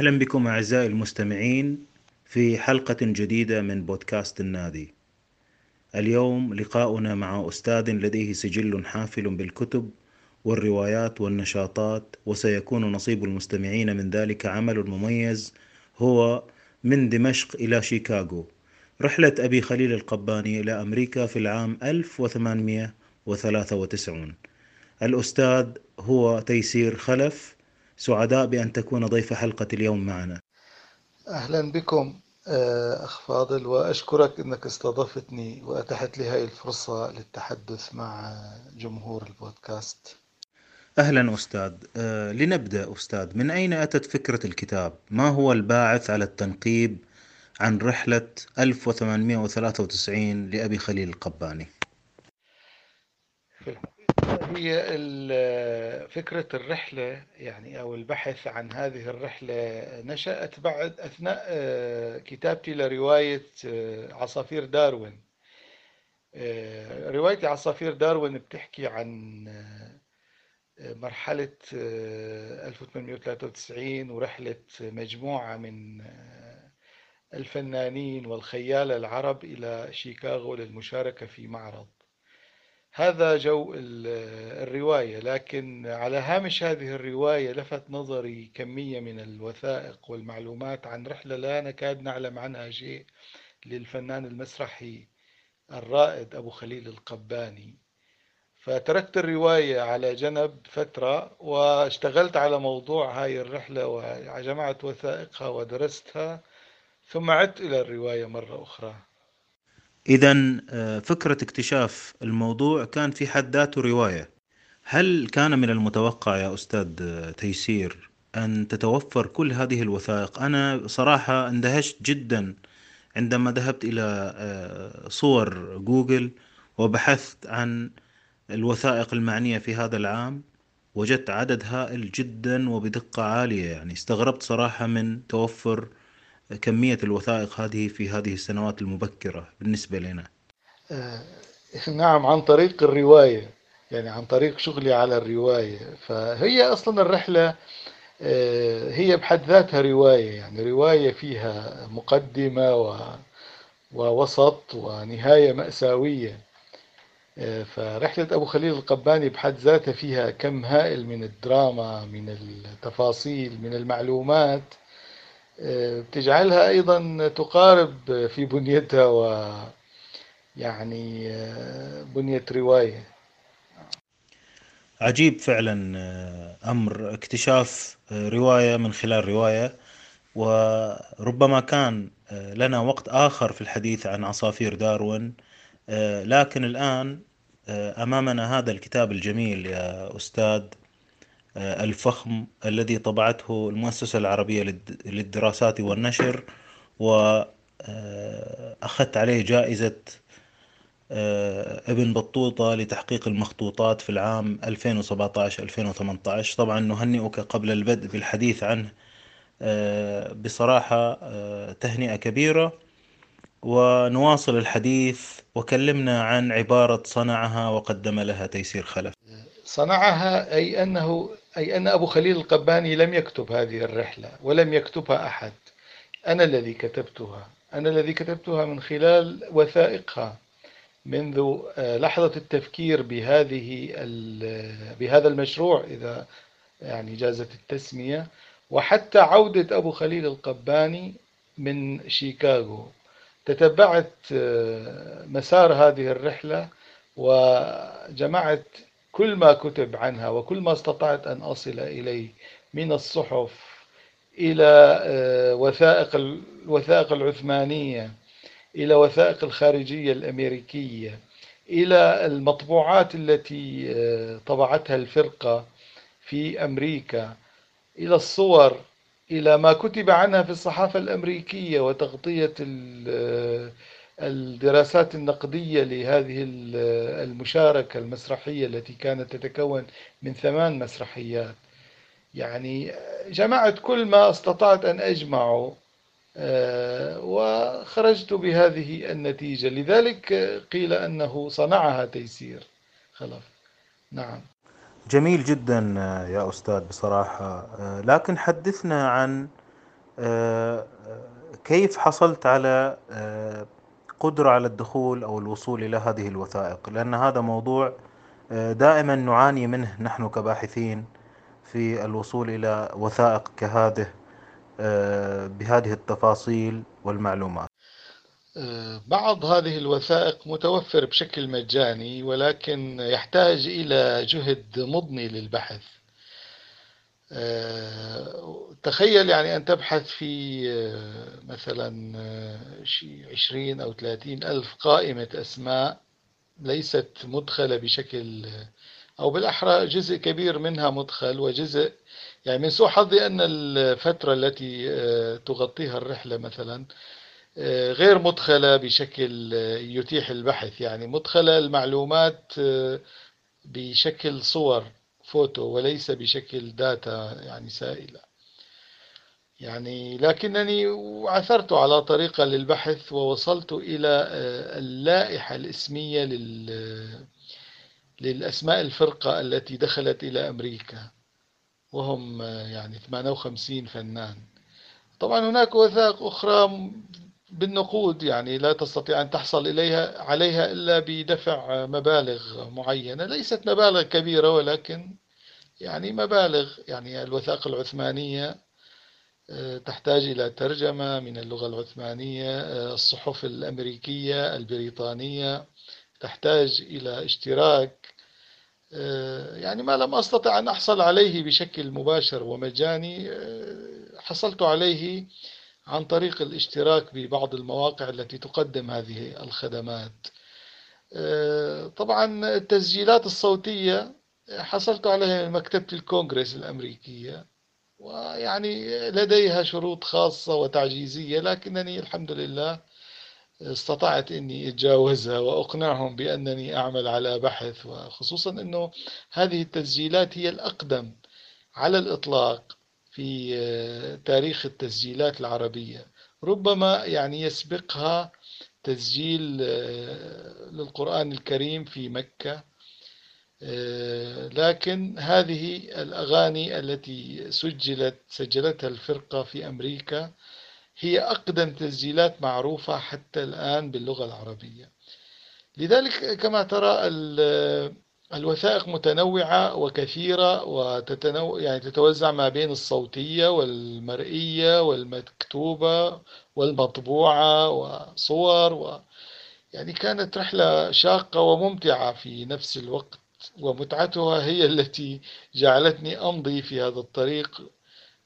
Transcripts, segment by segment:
أهلا بكم أعزائي المستمعين في حلقة جديدة من بودكاست النادي. اليوم لقاؤنا مع أستاذ لديه سجل حافل بالكتب والروايات والنشاطات وسيكون نصيب المستمعين من ذلك عمل مميز هو من دمشق إلى شيكاغو رحلة أبي خليل القباني إلى أمريكا في العام 1893 الأستاذ هو تيسير خلف سعداء بأن تكون ضيف حلقة اليوم معنا أهلا بكم آه، أخ فاضل وأشكرك أنك استضفتني وأتحت لي هذه الفرصة للتحدث مع جمهور البودكاست أهلا أستاذ أه لنبدأ أستاذ من أين أتت فكرة الكتاب؟ ما هو الباعث على التنقيب عن رحلة 1893 لأبي خليل القباني؟ هي فكرة الرحلة يعني أو البحث عن هذه الرحلة نشأت بعد أثناء آه، كتابتي لرواية آه، عصافير داروين. آه، رواية عصافير داروين بتحكي عن مرحلة 1893 ورحلة مجموعة من الفنانين والخيال العرب إلى شيكاغو للمشاركة في معرض. هذا جو الرواية لكن على هامش هذه الرواية لفت نظري كمية من الوثائق والمعلومات عن رحلة لا نكاد نعلم عنها شيء للفنان المسرحي الرائد أبو خليل القباني. فتركت الرواية على جنب فترة واشتغلت على موضوع هاي الرحلة وجمعت وثائقها ودرستها ثم عدت إلى الرواية مرة أخرى. إذا آه، فكرة اكتشاف الموضوع كان في حد ذاته رواية. هل كان من المتوقع يا أستاذ آه، تيسير أن تتوفر كل هذه الوثائق؟ أنا صراحة اندهشت جدا عندما ذهبت إلى آه، صور جوجل وبحثت عن الوثائق المعنية في هذا العام. وجدت عدد هائل جدا وبدقة عالية يعني. استغربت صراحة من توفر كمية الوثائق هذه في هذه السنوات المبكرة بالنسبة لنا. آه، نعم عن طريق الرواية يعني عن طريق شغلي على الرواية. فهي أصلا الرحلة آه، هي بحد ذاتها رواية يعني رواية فيها مقدمة و ووسط ونهاية مأساوية. آه، فرحلة أبو خليل القباني بحد ذاتها فيها كم هائل من الدراما من التفاصيل من المعلومات. بتجعلها أيضا تقارب في بنيتها و يعني بنية رواية. عجيب فعلا أمر اكتشاف رواية من خلال رواية. وربما كان لنا وقت آخر في الحديث عن عصافير داروين لكن الآن أمامنا هذا الكتاب الجميل يا أستاذ. آه، الفخم الذي طبعته المؤسسة العربية للدراسات والنشر وأخذت آه، عليه جائزة آه، ابن بطوطة لتحقيق المخطوطات في العام 2017-2018 طبعا نهنئك قبل البدء بالحديث عنه بصراحة تهنئة كبيرة. ونواصل الحديث وكلمنا عن عبارة صنعها وقدم لها تيسير خلف. صنعها أي أنه أي أن أبو خليل القباني لم يكتب هذه الرحلة ولم يكتبها أحد. أنا الذي كتبتها. أنا الذي كتبتها من خلال وثائقها منذ آه، لحظة التفكير بهذه بهذا المشروع إذا يعني جازت التسمية وحتى عودة أبو خليل القباني من شيكاغو. تتبعت آه، مسار هذه الرحلة وجمعت كل ما كتب عنها وكل ما استطعت أن أصل إليه من الصحف إلى آه، وثائق الوثائق العثمانية إلى وثائق الخارجية الأمريكية إلى المطبوعات التي آه، طبعتها الفرقة في أمريكا إلى الصور إلى ما كتب عنها في الصحافة الأمريكية وتغطية آه، الدراسات النقدية لهذه المشاركة المسرحية التي كانت تتكون من ثمان مسرحيات. يعني جمعت كل ما استطعت أن أجمعه آه، وخرجت بهذه النتيجة. لذلك قيل أنه صنعها تيسير. خلف نعم. جميل جدا يا أستاذ بصراحة. آه، لكن حدثنا عن آه، كيف حصلت على آه، قدرة على الدخول أو الوصول إلى هذه الوثائق؟ لأن هذا موضوع آه، دائما نعاني منه نحن كباحثين في الوصول إلى وثائق كهذه بهذه التفاصيل والمعلومات. بعض هذه الوثائق متوفر بشكل مجاني ولكن يحتاج إلى جهد مضني للبحث. آه، تخيل يعني أن تبحث في آه، مثلا آه، عشرين أو ثلاثين ألف قائمة أسماء ليست مدخلة بشكل أو بالأحرى جزء كبير منها مدخل وجزء يعني من سوء حظي أن الفترة التي تغطيها الرحلة مثلا غير مدخلة بشكل يتيح البحث. يعني مدخلة المعلومات بشكل صور. فوتو وليس بشكل data يعني سائلة. يعني لكنني عثرت على طريقة للبحث ووصلت إلى آه، اللائحة الاسمية لل للأسماء الفرقة التي دخلت إلى أمريكا. وهم آه، يعني 58 فنان. طبعا هناك وثائق أخرى بالنقود يعني لا تستطيع أن تحصل إليها عليها إلا بدفع مبالغ معينة. ليست مبالغ كبيرة ولكن يعني مبالغ. يعني الوثائق العثمانية آه، تحتاج إلى ترجمة من اللغة العثمانية آه، الصحف الأمريكية البريطانية تحتاج إلى اشتراك. آه، يعني ما لم أستطع أن أحصل عليه بشكل مباشر ومجاني. حصلت عليه عن طريق الاشتراك ببعض المواقع التي تقدم هذه الخدمات. طبعا التسجيلات الصوتية حصلت عليها من مكتبة الكونغرس الأمريكية ويعني لديها شروط خاصة وتعجيزية لكنني الحمد لله استطعت إني أتجاوزها وأقنعهم بأنني أعمل على بحث وخصوصا إنه هذه التسجيلات هي الأقدم على الإطلاق في تاريخ التسجيلات العربية. ربما يعني يسبقها تسجيل للقرآن الكريم في مكة. آه، لكن هذه الأغاني التي سجلت سجلتها الفرقة في أمريكا هي أقدم تسجيلات معروفة حتى الآن باللغة العربية. لذلك كما ترى الوثائق متنوعة وكثيرة وتتنوع يعني تتوزع ما بين الصوتية والمرئية والمكتوبة والمطبوعة وصور و يعني كانت رحلة شاقة وممتعة في نفس الوقت ومتعتها هي التي جعلتني أمضي في هذا الطريق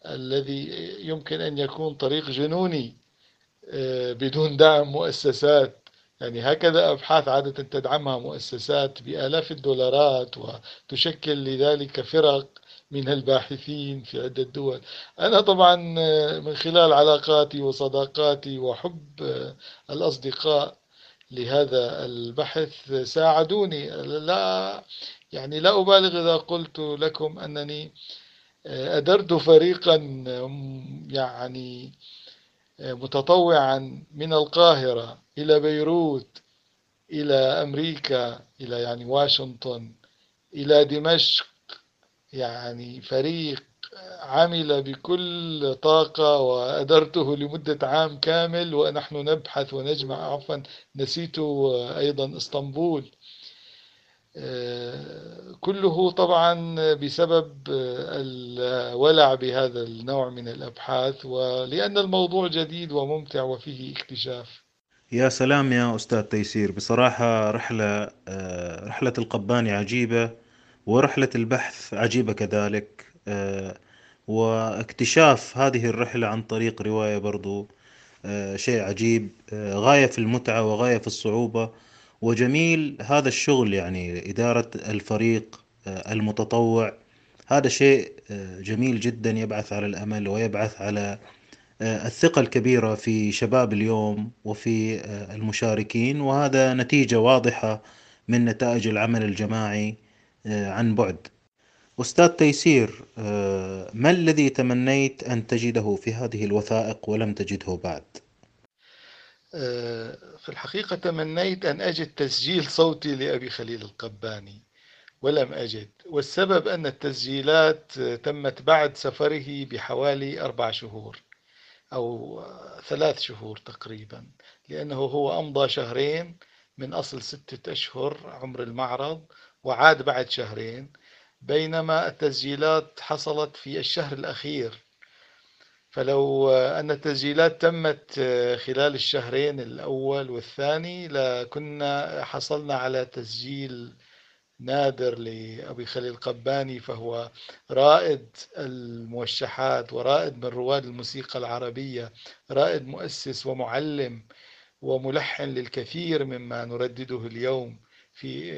الذي يمكن أن يكون طريق جنوني آه، بدون دعم مؤسسات يعني هكذا أبحاث عادة تدعمها مؤسسات بآلاف الدولارات وتشكل لذلك فرق من الباحثين في عدة دول. أنا طبعا من خلال علاقاتي وصداقاتي وحب الأصدقاء لهذا البحث ساعدوني. لا يعني لا أبالغ إذا قلت لكم أنني أدرت فريقا يعني متطوعا من القاهرة. إلى بيروت إلى أمريكا إلى يعني واشنطن إلى دمشق يعني فريق عمل بكل طاقة وأدرته لمدة عام كامل ونحن نبحث ونجمع عفوا نسيت أيضا إسطنبول. كله طبعا بسبب الولع بهذا النوع من الأبحاث ولأن الموضوع جديد وممتع وفيه اكتشاف. يا سلام يا أستاذ تيسير. بصراحة رحلة رحلة القباني عجيبة ورحلة البحث عجيبة كذلك واكتشاف هذه الرحلة عن طريق رواية برضو آه، شيء عجيب آه، غاية في المتعة وغاية في الصعوبة وجميل هذا الشغل يعني إدارة الفريق آه، المتطوع. هذا شيء جميل جدا يبعث على الأمل ويبعث على الثقة الكبيرة في شباب اليوم وفي المشاركين وهذا نتيجة واضحة من نتائج العمل الجماعي عن بعد. أستاذ تيسير آه، ما الذي تمنيت أن تجده في هذه الوثائق ولم تجده بعد؟ آه، في الحقيقة تمنيت أن أجد تسجيل صوتي لأبي خليل القباني ولم أجد. والسبب أن التسجيلات تمت بعد سفره بحوالي أربع شهور. أو ثلاث شهور تقريبا لأنه هو أمضى شهرين من أصل ستة أشهر عمر المعرض وعاد بعد شهرين بينما التسجيلات حصلت في الشهر الأخير. فلو أن التسجيلات تمت خلال الشهرين الأول والثاني لكنا حصلنا على تسجيل نادر لأبي خليل قباني فهو رائد الموشحات ورائد من رواد الموسيقى العربية رائد مؤسس ومعلم وملحن للكثير مما نردده اليوم في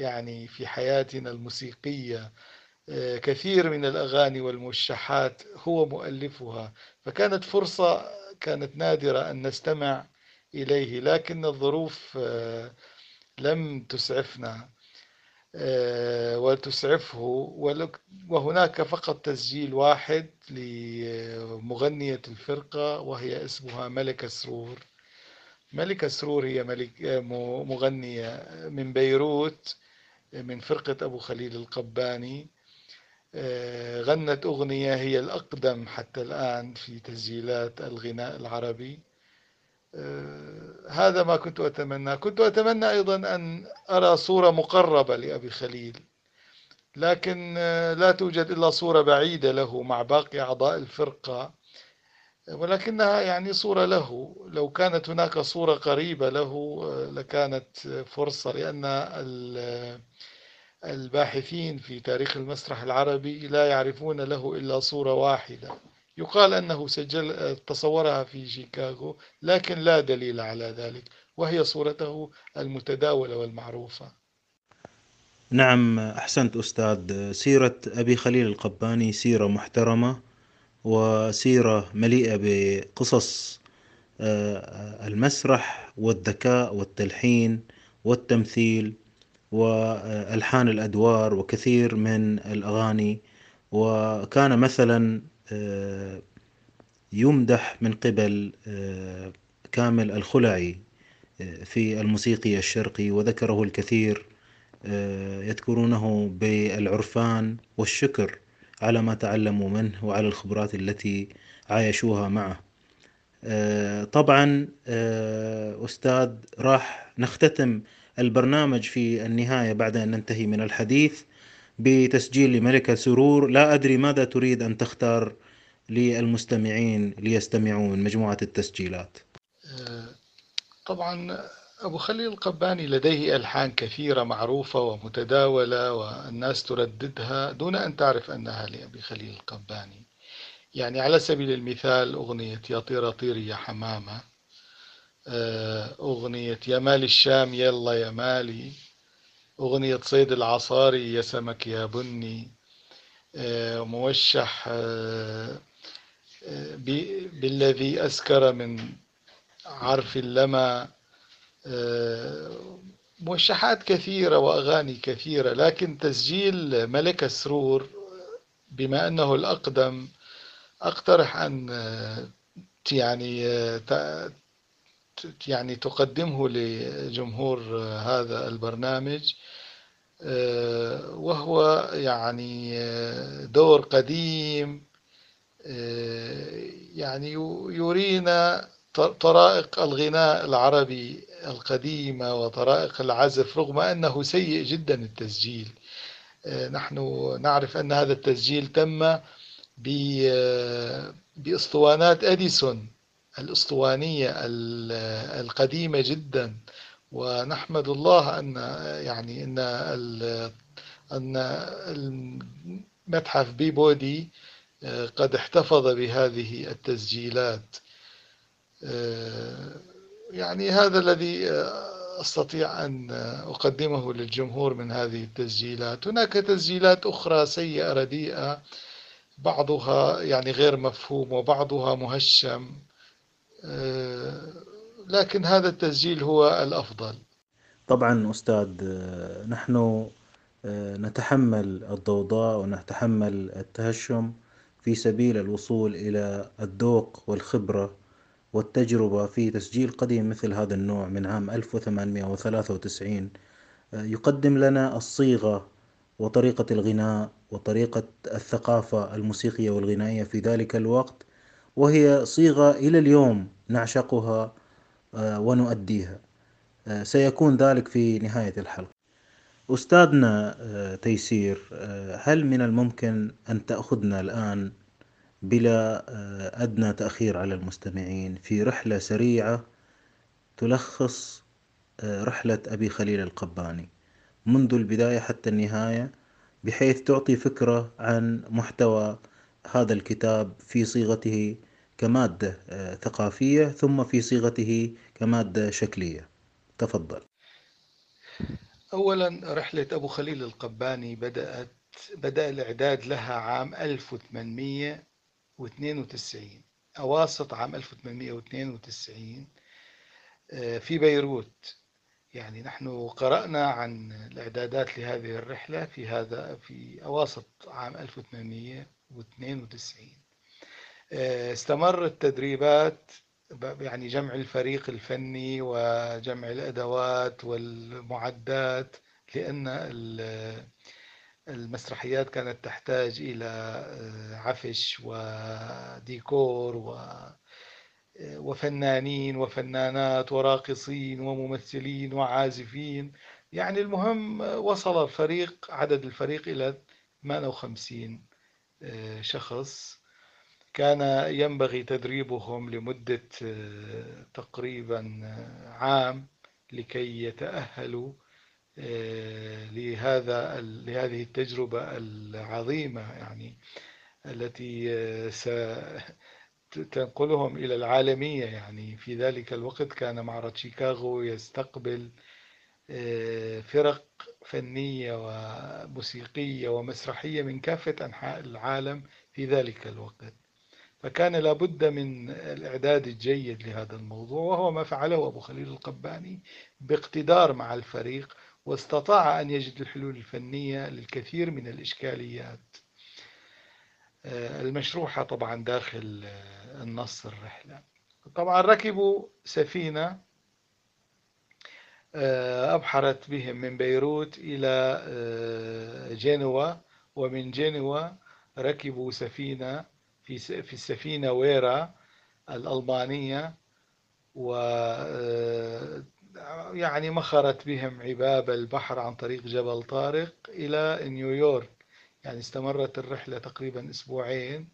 يعني في حياتنا الموسيقية. كثير من الأغاني والموشحات هو مؤلفها فكانت فرصة كانت نادرة أن نستمع إليه لكن الظروف لم تسعفنا. وتسعفه وهناك فقط تسجيل واحد لمغنية الفرقة وهي اسمها ملكة سرور. ملكة سرور هي ملك مغنية من بيروت من فرقة أبو خليل القباني. غنت أغنية هي الأقدم حتى الآن في تسجيلات الغناء العربي. هذا ما كنت أتمنى. كنت أتمنى أيضا أن أرى صورة مقربة لأبي خليل لكن لا توجد إلا صورة بعيدة له مع باقي أعضاء الفرقة. ولكنها يعني صورة له. لو كانت هناك صورة قريبة له لكانت فرصة لأن الباحثين في تاريخ المسرح العربي لا يعرفون له إلا صورة واحدة. يقال أنه سجل تصورها في شيكاغو لكن لا دليل على ذلك وهي صورته المتداولة والمعروفة. نعم أحسنت أستاذ. سيرة أبي خليل القباني سيرة محترمة وسيرة مليئة بقصص المسرح والذكاء والتلحين والتمثيل والحان الأدوار وكثير من الأغاني. وكان مثلا يمدح من قبل كامل الخلعي في الموسيقي الشرقي وذكره الكثير يذكرونه بالعرفان والشكر على ما تعلموا منه وعلى الخبرات التي عايشوها معه. طبعا أستاذ راح نختتم البرنامج في النهاية بعد أن ننتهي من الحديث. بتسجيل لملكة سرور. لا أدري ماذا تريد أن تختار للمستمعين ليستمعوا من مجموعة التسجيلات. طبعا أبو خليل القباني لديه ألحان كثيرة معروفة ومتداولة والناس ترددها دون أن تعرف أنها لأبي خليل القباني. يعني على سبيل المثال أغنية يا طيرة طيري يا حمامة أغنية يا مال الشام يلا يا مالي أغنية صيد العصاري يا سمك يا بني موشح بالذي أسكر من عرف اللمى موشحات كثيرة وأغاني كثيرة لكن تسجيل ملك السرور بما أنه الأقدم أقترح أن يعني يعني تقدمه لجمهور هذا البرنامج وهو يعني دور قديم يعني يرينا طرائق الغناء العربي القديمة وطرائق العزف رغم أنه سيء جدا التسجيل. نحن نعرف أن هذا التسجيل تم بإسطوانات أديسون. الأسطوانية القديمة جدا. ونحمد الله أن يعني أن أن المتحف بيبودي قد احتفظ بهذه التسجيلات. يعني هذا الذي أستطيع أن أقدمه للجمهور من هذه التسجيلات. هناك تسجيلات أخرى سيئة رديئة بعضها يعني غير مفهوم وبعضها مهشم. لكن هذا التسجيل هو الأفضل. طبعا أستاذ نحن نتحمل الضوضاء ونتحمل التهشم في سبيل الوصول إلى الذوق والخبرة والتجربة في تسجيل قديم مثل هذا النوع من عام 1893 يقدم لنا الصيغة وطريقة الغناء وطريقة الثقافة الموسيقية والغنائية في ذلك الوقت وهي صيغة إلى اليوم نعشقها آه، ونؤديها. آه، سيكون ذلك في نهاية الحلقة. أستاذنا آه، تيسير هل من الممكن أن تأخذنا الآن بلا أدنى تأخير على المستمعين في رحلة سريعة تلخص رحلة أبي خليل القباني منذ البداية حتى النهاية بحيث تعطي فكرة عن محتوى هذا الكتاب في صيغته كمادة آه، ثقافية ثم في صيغته كمادة شكلية. تفضل. أولا رحلة أبو خليل القباني بدأت بدأ الإعداد لها عام 1892 أواسط عام 1892 آه، في بيروت. يعني نحن قرأنا عن الإعدادات لهذه الرحلة في هذا في أواسط عام 1892 آه، استمر التدريبات يعني جمع الفريق الفني وجمع الأدوات والمعدات لأن المسرحيات كانت تحتاج إلى آه، عفش وديكور و وفنانين وفنانات وراقصين وممثلين وعازفين. يعني المهم وصل الفريق عدد الفريق إلى 58 آه، شخص. كان ينبغي تدريبهم لمدة آه، تقريبا آه، عام لكي يتأهلوا لهذا لهذه التجربة العظيمة يعني التي تنقلهم إلى العالمية يعني. في ذلك الوقت كان معرض شيكاغو يستقبل آه، فرق فنية وموسيقية ومسرحية من كافة أنحاء العالم في ذلك الوقت. فكان لابد من الإعداد الجيد لهذا الموضوع وهو ما فعله أبو خليل القباني باقتدار مع الفريق واستطاع أن يجد الحلول الفنية للكثير من الإشكاليات. آه، المشروحة طبعا داخل آه، النص الرحلة طبعا ركبوا سفينة آه، أبحرت بهم من بيروت إلى جنوة ومن جنوة ركبوا سفينة في في السفينة ويرا الألمانية و يعني مخرت بهم عباب البحر عن طريق جبل طارق إلى نيويورك يعني استمرت الرحلة تقريبا أسبوعين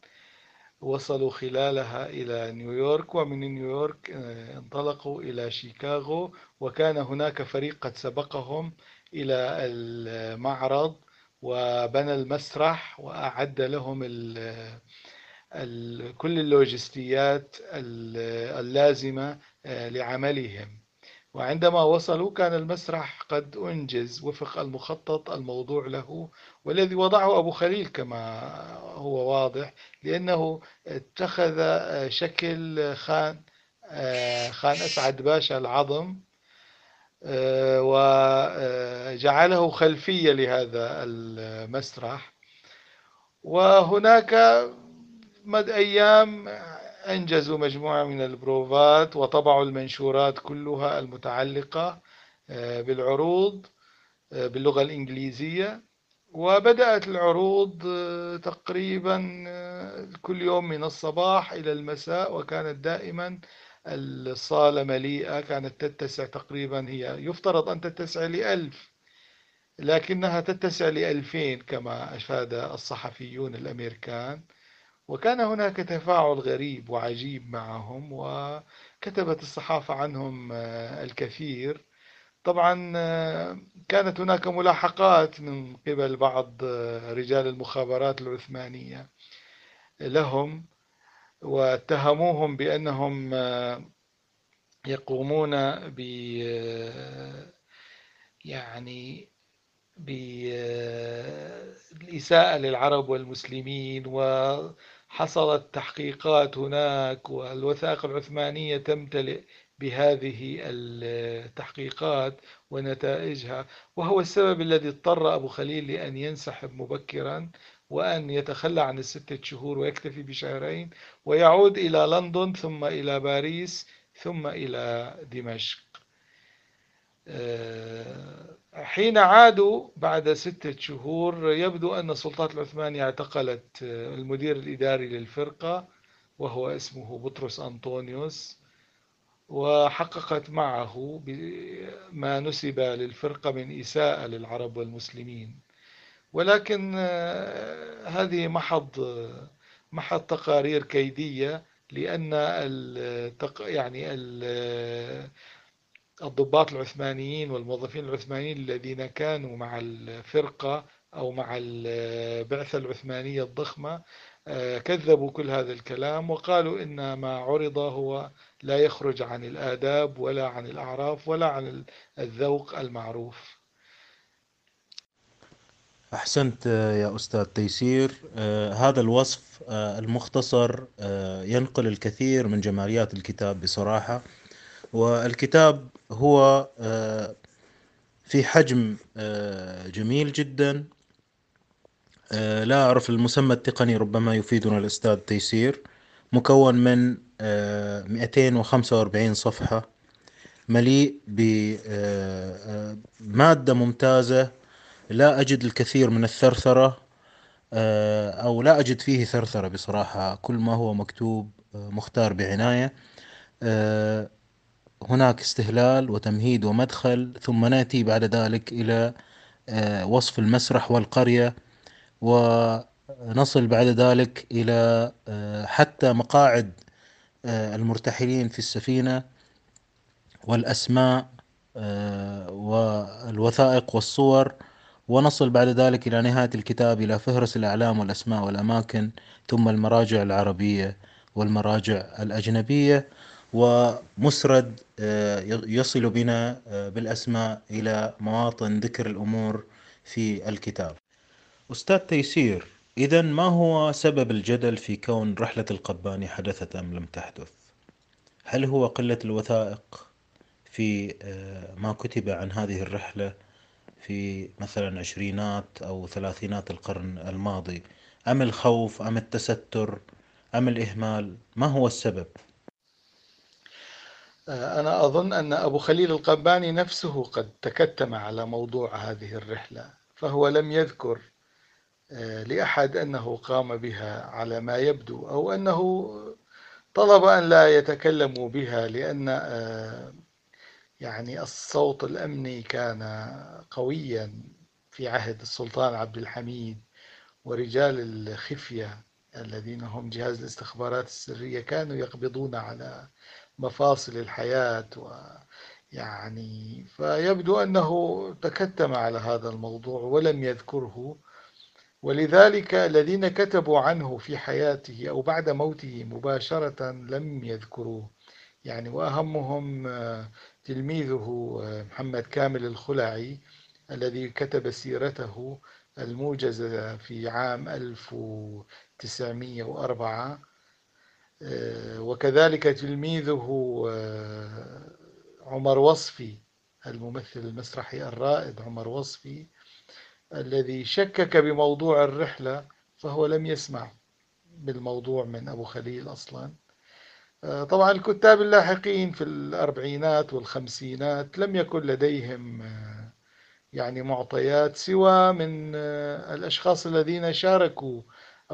وصلوا خلالها إلى نيويورك ومن نيويورك آه، انطلقوا إلى شيكاغو وكان هناك فريق قد سبقهم إلى المعرض وبنى المسرح وأعد لهم كل اللوجستيات اللازمة آه، لعملهم. وعندما وصلوا كان المسرح قد أنجز وفق المخطط الموضوع له والذي وضعه أبو خليل كما هو واضح لأنه اتخذ شكل خان خان أسعد باشا العظم وجعله خلفية لهذا المسرح. وهناك مد أيام أنجزوا مجموعة من البروفات وطبعوا المنشورات كلها المتعلقة آه، بالعروض آه، باللغة الإنجليزية. وبدأت العروض آه، تقريبا كل يوم من الصباح إلى المساء وكانت دائما الصالة مليئة كانت تتسع تقريبا هي. يفترض أن تتسع لألف لكنها تتسع لألفين كما أشاد الصحفيون الأمريكان. وكان هناك تفاعل غريب وعجيب معهم وكتبت الصحافة عنهم آه، الكثير. طبعا آه، كانت هناك ملاحقات من قبل بعض آه، رجال المخابرات العثمانية لهم واتهموهم بأنهم يقومون ب يعني بالإساءة للعرب والمسلمين وحصلت تحقيقات هناك والوثائق العثمانية تمتلئ بهذه التحقيقات ونتائجها. وهو السبب الذي اضطر أبو خليل لأن ينسحب مبكرا وأن يتخلى عن الستة شهور ويكتفي بشهرين ويعود إلى لندن ثم إلى باريس ثم إلى دمشق. حين عادوا بعد ستة شهور يبدو أن السلطات العثمانية اعتقلت المدير الإداري للفرقة وهو اسمه بطرس أنطونيوس وحققت معه ما نسب للفرقة من إساءة للعرب والمسلمين. ولكن آه، هذه محض محض تقارير كيدية لأن التق... يعني الضباط العثمانيين والموظفين العثمانيين الذين كانوا مع الفرقة أو مع البعثة العثمانية الضخمة آه، كذبوا كل هذا الكلام وقالوا إن ما عرض هو لا يخرج عن الآداب ولا عن الأعراف ولا عن الذوق المعروف. أحسنت يا أستاذ تيسير. آه هذا الوصف آه المختصر آه ينقل الكثير من جماليات الكتاب بصراحة. والكتاب هو آه في حجم آه جميل جدا. آه لا أعرف المسمى التقني ربما يفيدنا الأستاذ تيسير. مكون من 245 آه، صفحة مليء بمادة ممتازة. لا أجد الكثير من الثرثرة أو لا أجد فيه ثرثرة بصراحة. كل ما هو مكتوب مختار بعناية. هناك استهلال وتمهيد ومدخل ثم نأتي بعد ذلك إلى آه، وصف المسرح والقرية ونصل بعد ذلك إلى آه، حتى مقاعد آه، المرتحلين في السفينة والأسماء والوثائق والصور ونصل بعد ذلك إلى نهاية الكتاب إلى فهرس الأعلام والأسماء والأماكن ثم المراجع العربية والمراجع الأجنبية. ومسرد آه، يصل بنا آه، بالأسماء إلى مواطن ذكر الأمور في الكتاب أستاذ تيسير إذا ما هو سبب الجدل في كون رحلة القباني حدثت أم لم تحدث؟ هل هو قلة الوثائق في آه، ما كتب عن هذه الرحلة في مثلا عشرينات أو ثلاثينات القرن الماضي أم الخوف أم التستر أم الإهمال ما هو السبب؟ آه، أنا أظن أن أبو خليل القباني نفسه قد تكتم على موضوع هذه الرحلة فهو لم يذكر آه، لأحد أنه قام بها على ما يبدو أو أنه طلب أن لا يتكلموا بها لأن آه، يعني الصوت الأمني كان قويا في عهد السلطان عبد الحميد ورجال الخفية الذين هم جهاز الاستخبارات السرية كانوا يقبضون على مفاصل الحياة ويعني فيبدو أنه تكتم على هذا الموضوع ولم يذكره. ولذلك الذين كتبوا عنه في حياته أو بعد موته مباشرة لم يذكروه. يعني وأهمهم تلميذه محمد كامل الخلعي الذي كتب سيرته الموجزة في عام 1904 آه، وكذلك تلميذه آه، عمر وصفي الممثل المسرحي الرائد عمر وصفي الذي شكك بموضوع الرحلة فهو لم يسمع بالموضوع من أبو خليل أصلا. آه، طبعا الكتاب اللاحقين في الأربعينات والخمسينات لم يكن لديهم يعني معطيات سوى من الأشخاص الذين شاركوا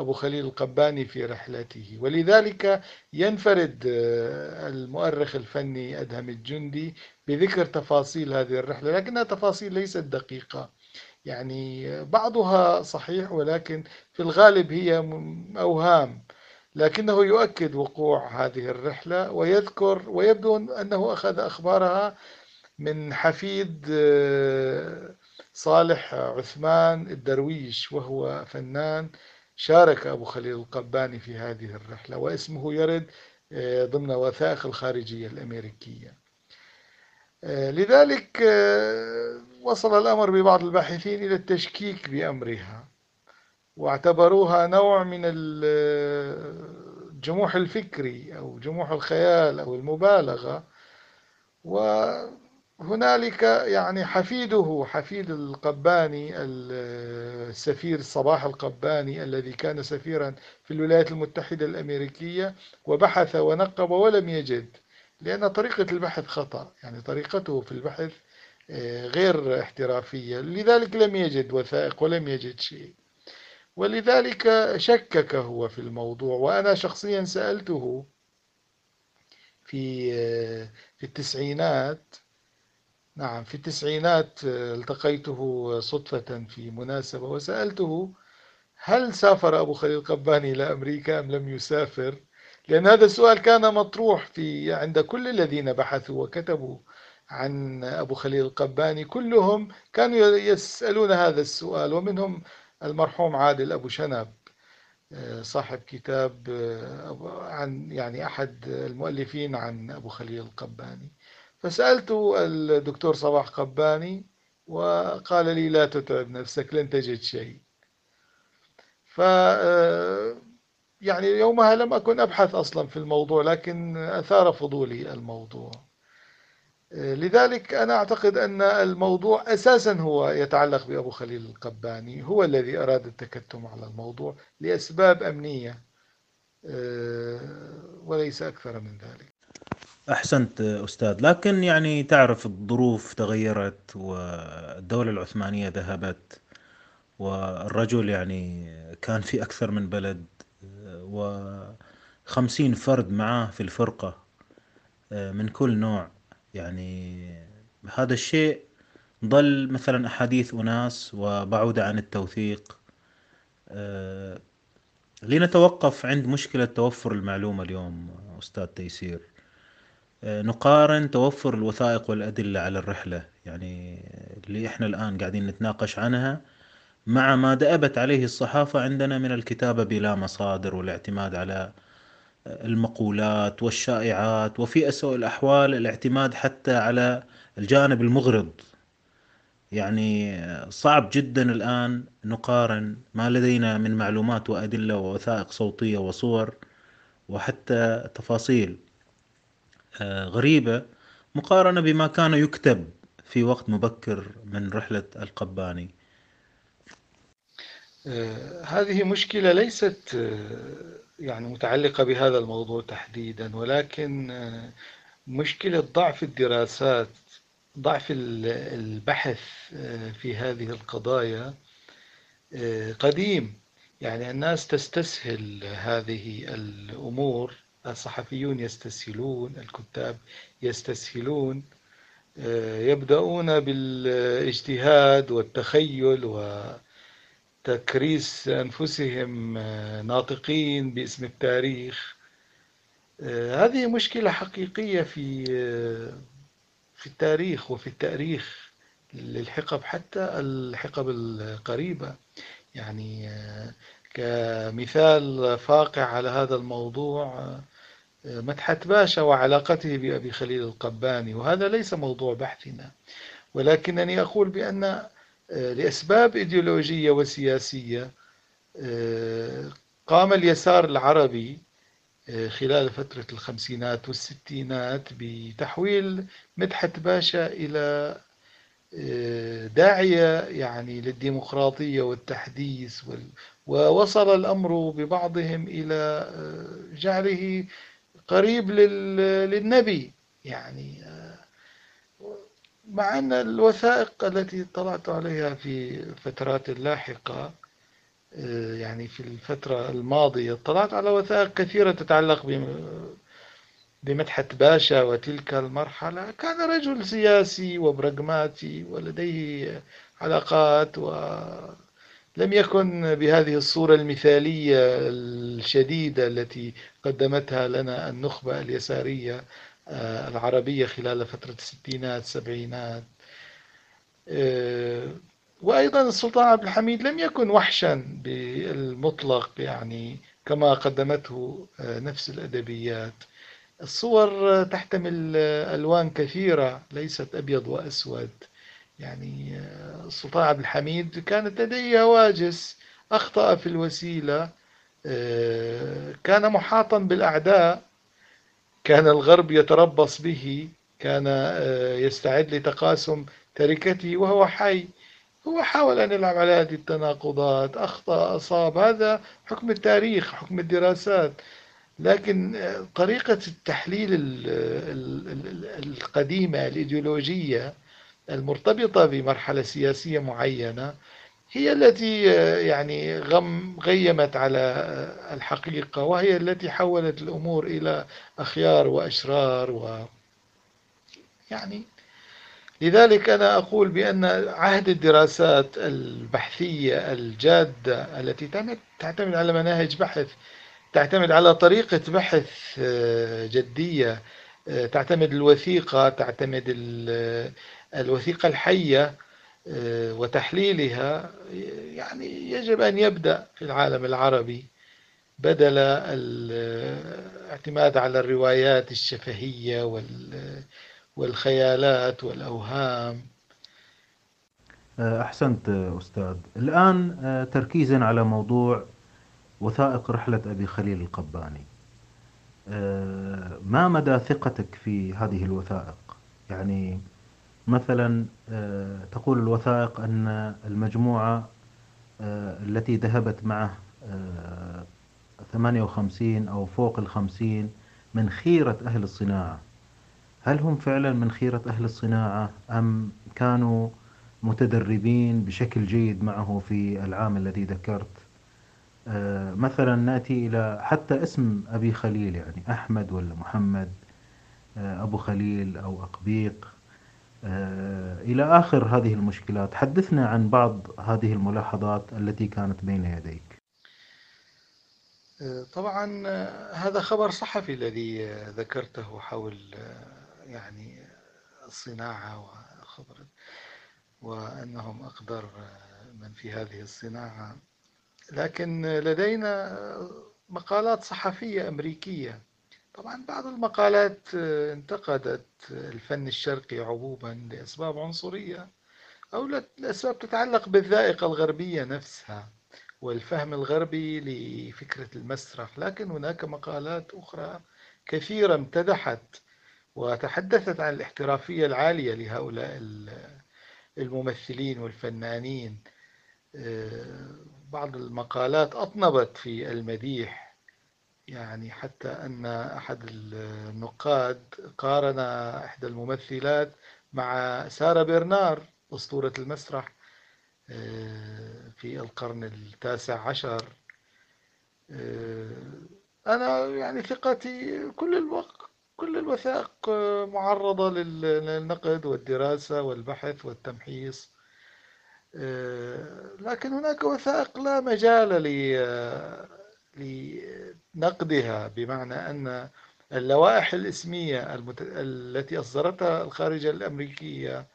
أبو خليل القباني في رحلته. ولذلك ينفرد آه، المؤرخ الفني أدهم الجندي بذكر تفاصيل هذه الرحلة لكنها تفاصيل ليست دقيقة. يعني بعضها صحيح ولكن في الغالب هي أوهام. لكنه يؤكد وقوع هذه الرحلة ويذكر ويبدو أنه أخذ أخبارها من حفيد آه، صالح عثمان الدرويش وهو فنان شارك أبو خليل القباني في هذه الرحلة واسمه يرد آه، ضمن وثائق الخارجية الأمريكية. آه، لذلك آه، وصل الأمر ببعض الباحثين إلى التشكيك بأمرها واعتبروها نوع من الجموح الفكري أو جموح الخيال أو المبالغة و هنالك يعني حفيده حفيد القباني السفير صباح القباني الذي كان سفيرا في الولايات المتحدة الأمريكية وبحث ونقب ولم يجد لأن طريقة البحث خطأ. يعني طريقته في البحث آه، غير احترافية. لذلك لم يجد وثائق ولم يجد شيء. ولذلك شكك هو في الموضوع وأنا شخصيا سألته في في التسعينات نعم في التسعينات التقيته صدفة في مناسبة وسألته هل سافر أبو خليل قباني إلى أمريكا أم لم يسافر؟ لأن هذا السؤال كان مطروح في عند كل الذين بحثوا وكتبوا عن أبو خليل القباني كلهم كانوا يسألون هذا السؤال ومنهم المرحوم عادل أبو شنب صاحب كتاب عن يعني أحد المؤلفين عن أبو خليل القباني. فسألت الدكتور صباح قباني وقال لي لا تتعب نفسك لن تجد شيء. ف يعني يومها لم أكن أبحث أصلا في الموضوع لكن أثار فضولي الموضوع. لذلك أنا أعتقد أن الموضوع أساسا هو يتعلق بأبو خليل القباني هو الذي أراد التكتم على الموضوع لأسباب أمنية وليس أكثر من ذلك. أحسنت أستاذ. لكن يعني تعرف الظروف تغيرت والدولة العثمانية ذهبت والرجل يعني كان في أكثر من بلد وخمسين فرد معاه في الفرقة من كل نوع. يعني هذا الشيء ظل مثلا أحاديث أناس وبعود عن التوثيق. لنتوقف عند مشكلة توفر المعلومة اليوم أستاذ تيسير. نقارن توفر الوثائق والأدلة على الرحلة. يعني اللي إحنا الآن قاعدين نتناقش عنها مع ما دأبت عليه الصحافة عندنا من الكتابة بلا مصادر والاعتماد على المقولات والشائعات وفي أسوأ الأحوال الاعتماد حتى على الجانب المغرض. يعني صعب جدا الآن نقارن ما لدينا من معلومات وأدلة ووثائق صوتية وصور وحتى تفاصيل. غريبة مقارنة بما كان يكتب في وقت مبكر من رحلة القباني. هذه مشكلة ليست يعني متعلقة بهذا الموضوع تحديدا ولكن مشكلة ضعف الدراسات ضعف البحث في هذه القضايا قديم. يعني الناس تستسهل هذه الأمور. الصحفيون يستسهلون الكتاب يستسهلون يبدأون بالإجتهاد والتخيل وتكريس أنفسهم ناطقين باسم التاريخ. هذه مشكلة حقيقية في في التاريخ وفي التأريخ للحقب حتى الحقب القريبة. يعني كمثال فاقع على هذا الموضوع مدحت باشا وعلاقته بأبي خليل القباني وهذا ليس موضوع بحثنا. ولكنني أقول بأن لأسباب إيديولوجية وسياسية قام اليسار العربي خلال فترة الخمسينات والستينات بتحويل مدحت باشا إلى داعية يعني للديمقراطية والتحديث ووصل الأمر ببعضهم إلى جعله قريب للنبي. يعني مع أن الوثائق التي طلعت عليها في فترات لاحقة يعني في الفترة الماضية اطلعت على وثائق كثيرة تتعلق بمدحت باشا وتلك المرحلة. كان رجل سياسي وبراغماتي ولديه علاقات ولم يكن بهذه الصورة المثالية الشديدة التي قدمتها لنا النخبة اليسارية العربية خلال فترة الستينات السبعينات. وأيضا السلطان عبد الحميد لم يكن وحشا بالمطلق يعني كما قدمته نفس الأدبيات. الصور تحتمل ألوان كثيرة ليست أبيض وأسود. يعني السلطان عبد الحميد كانت لديه هواجس أخطأ في الوسيلة كان محاطا بالأعداء كان الغرب يتربص به كان يستعد لتقاسم تركته وهو حي. هو حاول أن يلعب على هذه التناقضات أخطأ أصاب. هذا حكم التاريخ حكم الدراسات. لكن طريقة التحليل القديمة الإيديولوجية المرتبطة بمرحلة سياسية معينة هي التي يعني غم غيمت على الحقيقة وهي التي حولت الأمور إلى أخيار وأشرار و يعني لذلك أنا أقول بأن عهد الدراسات البحثية الجادة التي تعتمد على مناهج بحث تعتمد على طريقة بحث آه، جدية آه، تعتمد الوثيقة تعتمد الوثيقة الحية آه، وتحليلها يعني يجب أن يبدأ في العالم العربي بدل الاعتماد على الروايات الشفهية والخيالات والأوهام. أحسنت أستاذ. الآن تركيزا على موضوع وثائق رحلة أبي خليل القباني. ما مدى ثقتك في هذه الوثائق؟ يعني مثلا آه، تقول الوثائق أن المجموعة آه، التي ذهبت معه 58 آه، أو فوق الخمسين من خيرة أهل الصناعة. هل هم فعلا من خيرة أهل الصناعة أم كانوا متدربين بشكل جيد معه في العام الذي ذكرت؟ مثلا نأتي إلى حتى اسم أبي خليل يعني أحمد ولا محمد أبو خليل أو أقبيق. إلى آخر هذه المشكلات. حدثنا عن بعض هذه الملاحظات التي كانت بين يديك. آه، طبعا آه، هذا خبر صحفي الذي ذكرته حول يعني الصناعة وخبر وأنهم أقدر من في هذه الصناعة. لكن لدينا مقالات صحفية أمريكية طبعا بعض المقالات آه، انتقدت الفن الشرقي عموما لأسباب عنصرية أو لأسباب تتعلق بالذائقة الغربية نفسها والفهم الغربي لفكرة المسرح لكن هناك مقالات أخرى كثيرة امتدحت وتحدثت عن الاحترافية العالية لهؤلاء الممثلين والفنانين. آه، بعض المقالات أطنبت في المديح يعني حتى أن أحد النقاد قارن إحدى الممثلات مع سارة برنار أسطورة المسرح آه، في القرن التاسع عشر. آه، أنا يعني ثقتي كل الوقت كل الوثائق معرضة للنقد والدراسة والبحث والتمحيص. آه، لكن هناك وثائق لا مجال لنقدها بمعنى أن اللوائح الإسمية المت... التي أصدرتها الخارجية الأمريكية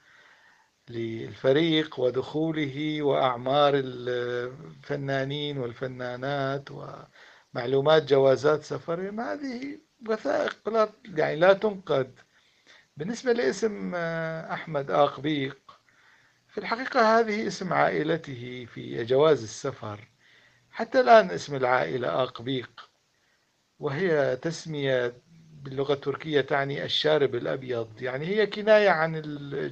للفريق ودخوله وأعمار الفنانين والفنانات ومعلومات جوازات سفرهم هذه وثائق لا يعني لا تنقد. بالنسبة لاسم أحمد آقبيق في الحقيقة هذه اسم عائلته في جواز السفر. حتى الآن اسم العائلة آقبيق وهي تسمية باللغة التركية تعني الشارب الأبيض. يعني هي كناية عن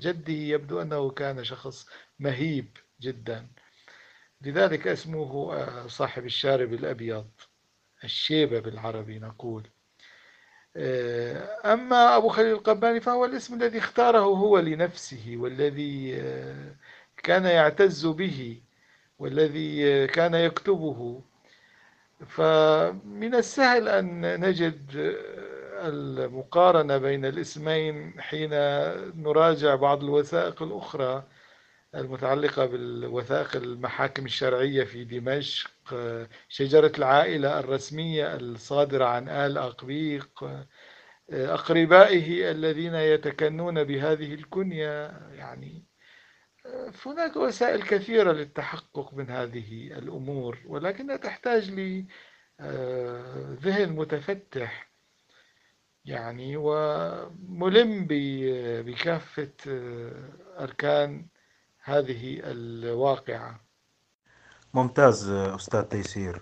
جده يبدو أنه كان شخص مهيب جدا. لذلك اسمه آه، صاحب الشارب الأبيض الشيبة بالعربي نقول. آه، أما أبو خليل القباني فهو الاسم الذي اختاره هو لنفسه والذي آه، كان يعتز به. والذي كان يكتبه. فمن السهل أن نجد المقارنة بين الاسمين حين نراجع بعض الوثائق الأخرى المتعلقة بالوثائق المحاكم الشرعية في دمشق شجرة العائلة الرسمية الصادرة عن آل أقبيق أقربائه الذين يتكنون بهذه الكنية يعني هناك وسائل كثيرة للتحقق من هذه الأمور ولكنها تحتاج لذهن آه، متفتح يعني وملم بكافة آه، أركان هذه الواقعة. ممتاز أستاذ تيسير.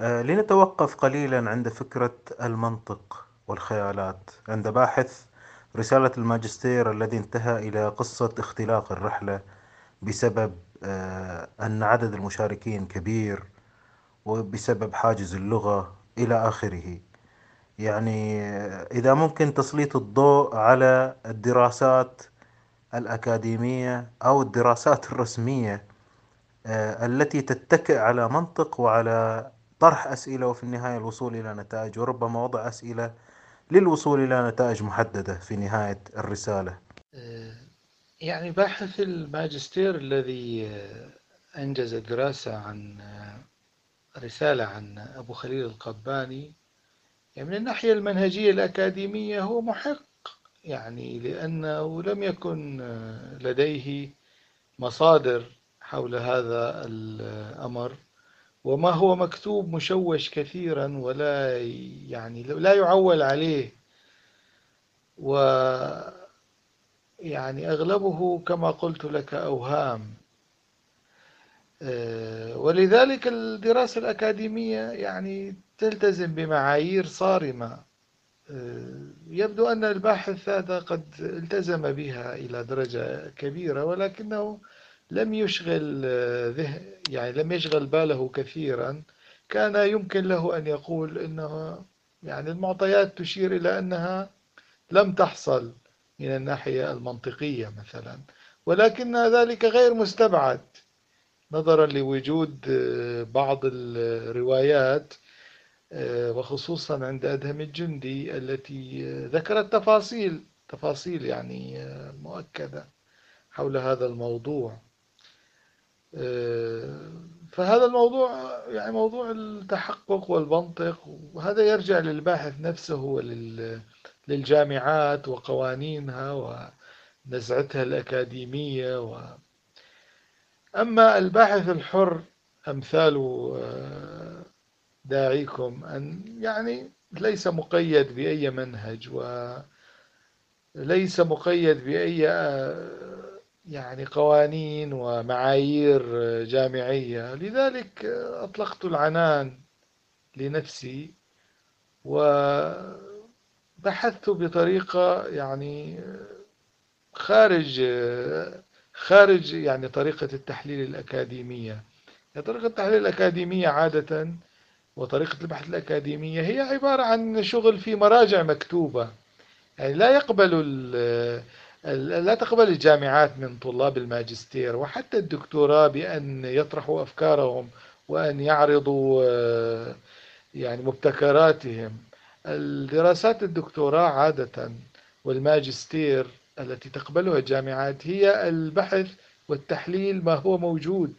آه، لنتوقف قليلا عند فكرة المنطق والخيالات. عند باحث رسالة الماجستير الذي انتهى إلى قصة اختلاق الرحلة بسبب آه، أن عدد المشاركين كبير وبسبب حاجز اللغة إلى آخره. يعني آه، إذا ممكن تسليط الضوء على الدراسات الأكاديمية أو الدراسات الرسمية آه، التي تتكئ على منطق وعلى طرح أسئلة وفي النهاية الوصول إلى نتائج وربما وضع أسئلة للوصول إلى نتائج محددة في نهاية الرسالة. يعني باحث الماجستير الذي أنجز دراسة عن رسالة عن أبو خليل القباني يعني من الناحية المنهجية الأكاديمية هو محق يعني لأنه لم يكن لديه مصادر حول هذا الأمر وما هو مكتوب مشوش كثيرا ولا يعني لا يعول عليه. و يعني أغلبه كما قلت لك أوهام. آه، ولذلك الدراسة الأكاديمية يعني تلتزم بمعايير صارمة. آه، يبدو أن الباحث هذا قد التزم بها إلى درجة كبيرة ولكنه لم يشغل آه، يعني لم يشغل باله كثيرا. كان يمكن له أن يقول أنه يعني المعطيات تشير إلى أنها لم تحصل. من الناحية المنطقية مثلا. ولكن ذلك غير مستبعد. نظرا لوجود آه، بعض الروايات آه، وخصوصا عند أدهم الجندي التي ذكرت تفاصيل تفاصيل يعني مؤكدة حول هذا الموضوع. فهذا الموضوع يعني موضوع التحقق والمنطق وهذا يرجع للباحث نفسه وللجامعات وقوانينها ونزعتها الأكاديمية و أما الباحث الحر أمثال آه، داعيكم أن يعني ليس مقيد بأي منهج وليس مقيد بأي آه، يعني قوانين ومعايير جامعية. لذلك أطلقت العنان لنفسي وبحثت بطريقة يعني خارج خارج يعني طريقة التحليل الأكاديمية. طريقة التحليل الأكاديمية عادة وطريقة البحث الأكاديمية هي عبارة عن شغل في مراجع مكتوبة. يعني لا يقبل لا تقبل الجامعات من طلاب الماجستير وحتى الدكتوراه بأن يطرحوا أفكارهم وأن يعرضوا يعني مبتكراتهم. الدراسات الدكتوراه عادة والماجستير التي تقبلها الجامعات هي البحث والتحليل ما هو موجود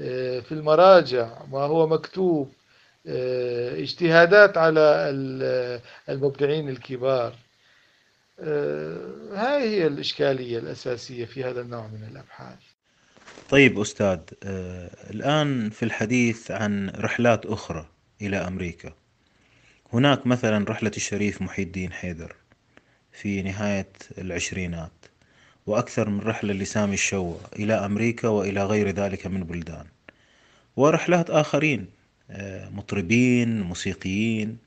آه، في المراجع ما هو مكتوب آه، اجتهادات على المبدعين الكبار. آه، هاي هي الإشكالية الأساسية في هذا النوع من الأبحاث. طيب أستاذ الآن في الحديث عن رحلات أخرى إلى أمريكا. هناك مثلا رحلة الشريف محي الدين حيدر في نهاية العشرينات وأكثر من رحلة لسامي الشوى إلى أمريكا وإلى غير ذلك من بلدان. ورحلات آخرين آه، مطربين موسيقيين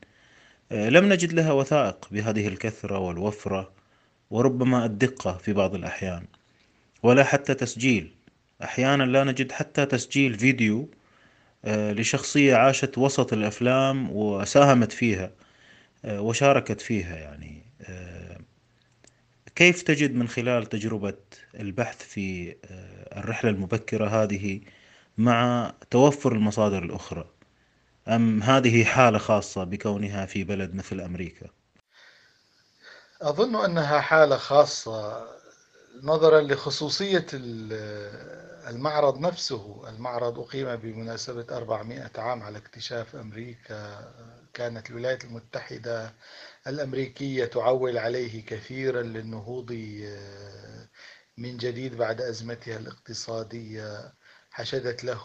آه، لم نجد لها وثائق بهذه الكثرة والوفرة وربما الدقة في بعض الأحيان ولا حتى تسجيل. أحيانا لا نجد حتى تسجيل فيديو لشخصية عاشت وسط الأفلام وساهمت فيها آه، وشاركت فيها يعني كيف تجد من خلال تجربة البحث في الرحلة المبكرة هذه مع توفر المصادر الأخرى أم هذه حالة خاصة بكونها في بلد مثل أمريكا؟ أظن أنها حالة خاصة نظرا لخصوصية المعرض نفسه المعرض أقيم بمناسبة 400 عام على اكتشاف أمريكا كانت الولايات المتحدة الأمريكية تعول عليه كثيرا للنهوض من جديد بعد أزمتها الاقتصادية حشدت له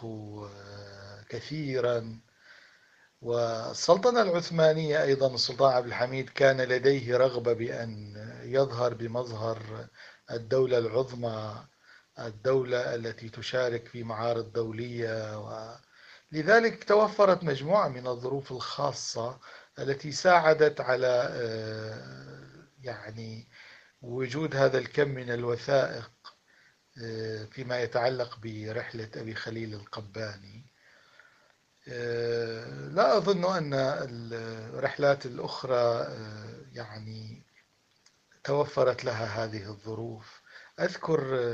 كثيرا. والسلطنة العثمانية أيضا السلطان عبد الحميد كان لديه رغبة بأن يظهر بمظهر الدولة العظمى الدولة التي تشارك في معارض دولية لذلك توفرت مجموعة من الظروف الخاصة التي ساعدت على آه، يعني وجود هذا الكم من الوثائق آه، فيما يتعلق برحلة أبي خليل القباني. آه، لا أظن أن الرحلات الأخرى يعني توفرت لها هذه الظروف. أذكر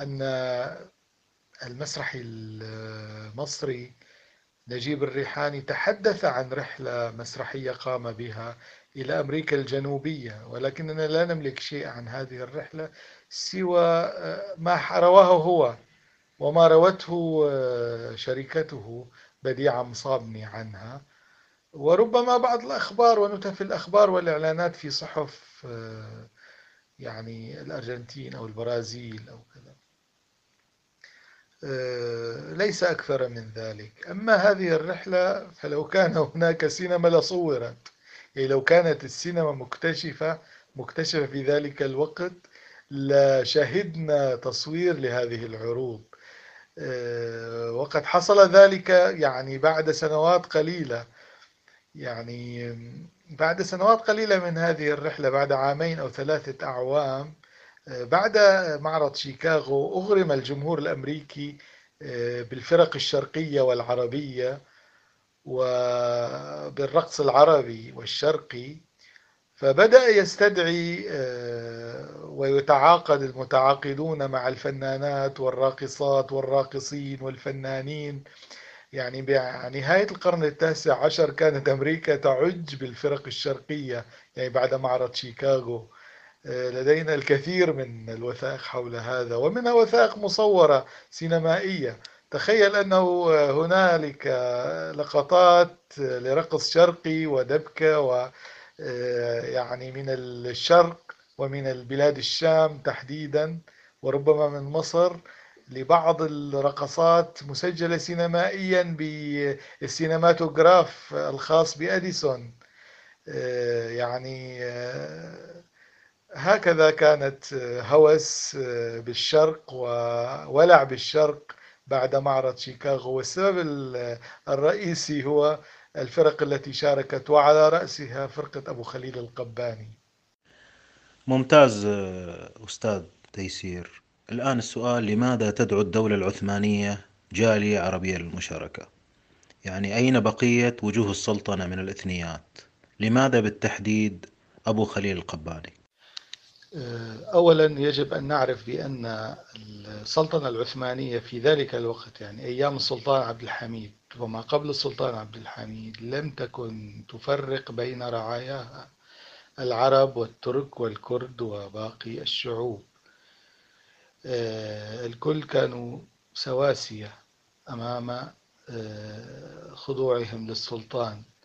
أن المسرحي المصري نجيب الريحاني تحدث عن رحلة مسرحية قام بها إلى أمريكا الجنوبية ولكننا لا نملك شيء عن هذه الرحلة سوى ما رواه هو وما روته شركته بديعة مصابني عنها. وربما بعض الأخبار ونتف الأخبار والإعلانات في صحف يعني الأرجنتين أو البرازيل أو كذا. ليس أكثر من ذلك. أما هذه الرحلة فلو كان هناك سينما لصورت. يعني لو كانت السينما مكتشفة مكتشفة في ذلك الوقت لشهدنا تصوير لهذه العروض. آه، وقد حصل ذلك يعني بعد سنوات قليلة. يعني بعد سنوات قليلة من هذه الرحلة بعد عامين أو ثلاثة أعوام آه، بعد معرض شيكاغو أغرم الجمهور الأمريكي آه، بالفرق الشرقية والعربية وبالرقص العربي والشرقي. فبدأ يستدعي آه، ويتعاقد المتعاقدون مع الفنانات والراقصات والراقصين والفنانين. يعني بنهاية القرن التاسع عشر كانت أمريكا تعج بالفرق الشرقية يعني بعد معرض شيكاغو. لدينا الكثير من الوثائق حول هذا ومنها وثائق مصورة سينمائية. تخيل أنه هنالك لقطات لرقص شرقي ودبكة و يعني من الشرق ومن البلاد الشام تحديدا وربما من مصر لبعض الرقصات مسجلة سينمائيا بالسينماتوغراف الخاص بأديسون. يعني هكذا كانت هوس بالشرق وولع بالشرق بعد معرض شيكاغو. والسبب الرئيسي هو الفرق التي شاركت وعلى رأسها فرقة أبو خليل القباني. ممتاز أستاذ تيسير. الآن السؤال لماذا تدعو الدولة العثمانية جالية عربية للمشاركة؟ يعني أين بقية وجوه السلطنة من الإثنيات؟ لماذا بالتحديد أبو خليل القباني؟ آه، أولا يجب أن نعرف بأن السلطنة العثمانية في ذلك الوقت يعني أيام السلطان عبد الحميد وما قبل السلطان عبد الحميد لم تكن تفرق بين رعاياها العرب والترك والكرد وباقي الشعوب. آه، الكل كانوا سواسية أمام آه، خضوعهم للسلطان. آه،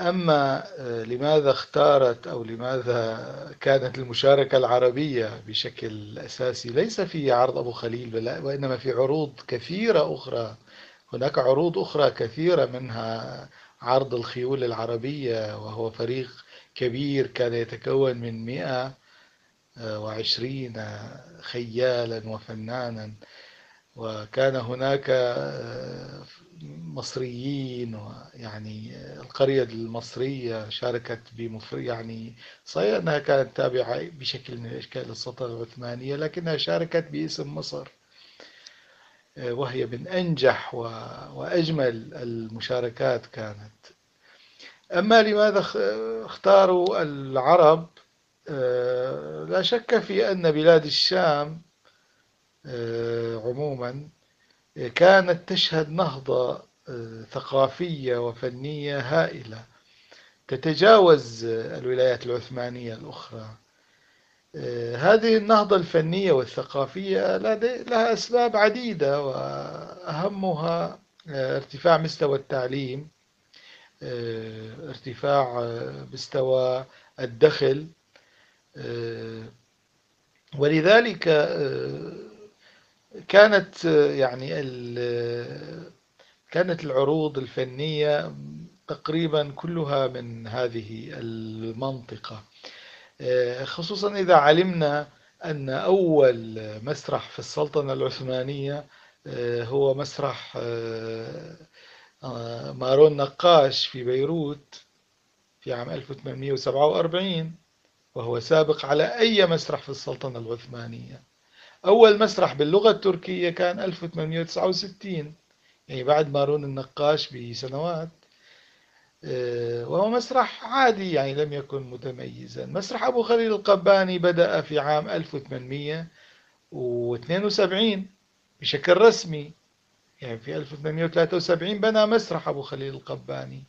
أما آه، لماذا اختارت أو لماذا كانت المشاركة العربية بشكل أساسي؟ ليس في عرض أبو خليل وإنما في عروض كثيرة أخرى. هناك عروض أخرى كثيرة منها عرض الخيول العربية وهو فريق كبير كان يتكون من 120 خيالا وفنانا. وكان هناك آه، مصريين ويعني القرية المصرية شاركت بمفر يعني صحيح أنها كانت تابعة بشكل من الأشكال للسلطنة العثمانية لكنها شاركت باسم مصر آه، وهي من أنجح وأجمل المشاركات كانت. أما لماذا اختاروا العرب؟ آه، لا شك في أن بلاد الشام عموما كانت تشهد نهضة آه، ثقافية وفنية هائلة. تتجاوز الولايات العثمانية الأخرى. آه، هذه النهضة الفنية والثقافية لها أسباب عديدة وأهمها آه، ارتفاع مستوى التعليم ارتفاع مستوى الدخل ولذلك كانت يعني كانت العروض الفنية تقريبا كلها من هذه المنطقة. خصوصا إذا علمنا أن أول مسرح في السلطنة العثمانية هو مسرح مارون نقاش في بيروت في عام 1847 وهو سابق على أي مسرح في السلطنة العثمانية. أول مسرح باللغة التركية كان 1869 يعني بعد مارون النقاش بسنوات. آه، وهو مسرح عادي يعني لم يكن متميزا. مسرح أبو خليل القباني بدأ في عام 1800 و72 بشكل رسمي. يعني في 1873 بنى مسرح أبو خليل القباني.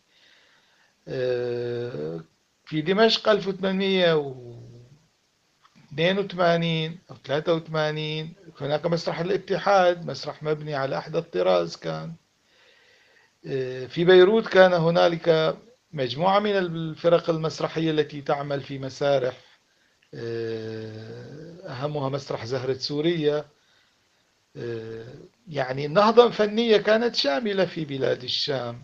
آه، في دمشق 1882 أو 83 هناك مسرح الاتحاد مسرح مبني على أحدث طراز كان. آه، في بيروت كان هنالك مجموعة من الفرق المسرحية التي تعمل في مسارح آه، أهمها مسرح زهرة سوريا آه، يعني النهضة الفنية كانت شاملة في بلاد الشام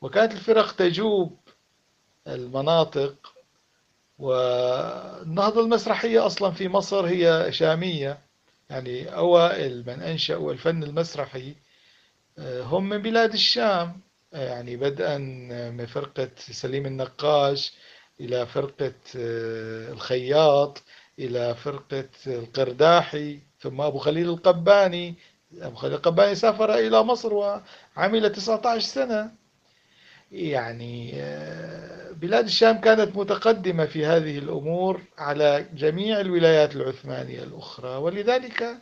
وكانت الفرق تجوب المناطق والنهضة المسرحية أصلا في مصر هي شامية يعني أوائل من أنشأوا الفن المسرحي آه، هم من بلاد الشام. يعني بدءا من فرقة سليم النقاش إلى فرقة آه، الخياط إلى فرقة القرداحي ثم أبو خليل القباني. أبو خليل القباني سافر إلى مصر وعمل 19 سنة. يعني آه، بلاد الشام كانت متقدمة في هذه الأمور على جميع الولايات العثمانية الأخرى ولذلك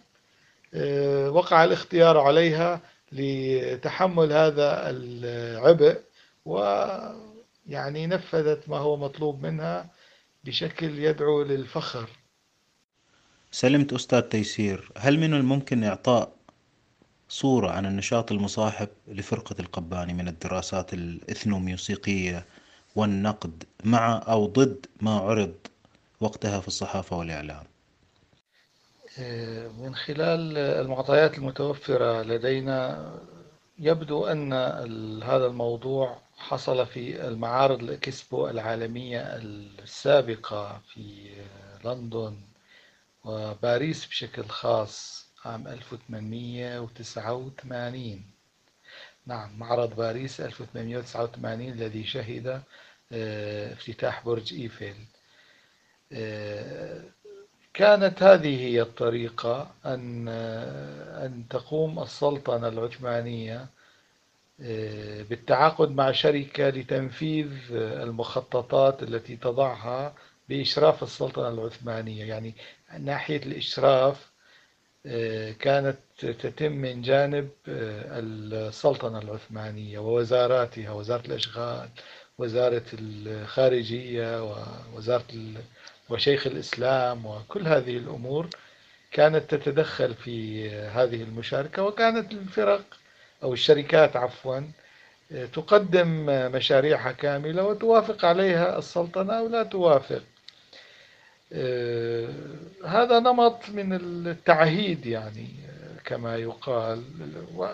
آه، وقع الاختيار عليها لتحمل هذا العبء ويعني نفذت ما هو مطلوب منها بشكل يدعو للفخر. سلمت أستاذ تيسير هل من الممكن إعطاء صورة عن النشاط المصاحب لفرقة القباني من الدراسات الإثنوميوسيقية والنقد مع أو ضد ما عرض وقتها في الصحافة والإعلام. من خلال المعطيات المتوفرة لدينا يبدو أن هذا الموضوع حصل في المعارض الإكسبو العالمية السابقة في لندن وباريس بشكل خاص. عام 1889 نعم معرض باريس 1889 الذي شهد آه، افتتاح برج إيفل. آه، كانت هذه هي الطريقة أن آه، أن تقوم السلطنة العثمانية بالتعاقد مع شركة لتنفيذ المخططات التي تضعها بإشراف السلطنة العثمانية. يعني ناحية الإشراف كانت تتم من جانب آه، السلطنة العثمانية ووزاراتها وزارة الأشغال وزارة الخارجية ووزارة وشيخ الإسلام وكل هذه الأمور كانت تتدخل في هذه المشاركة. وكانت الفرق أو الشركات عفوا آه، تقدم مشاريعها كاملة وتوافق عليها السلطنة أو لا توافق. آه، هذا نمط من التعهيد يعني كما يقال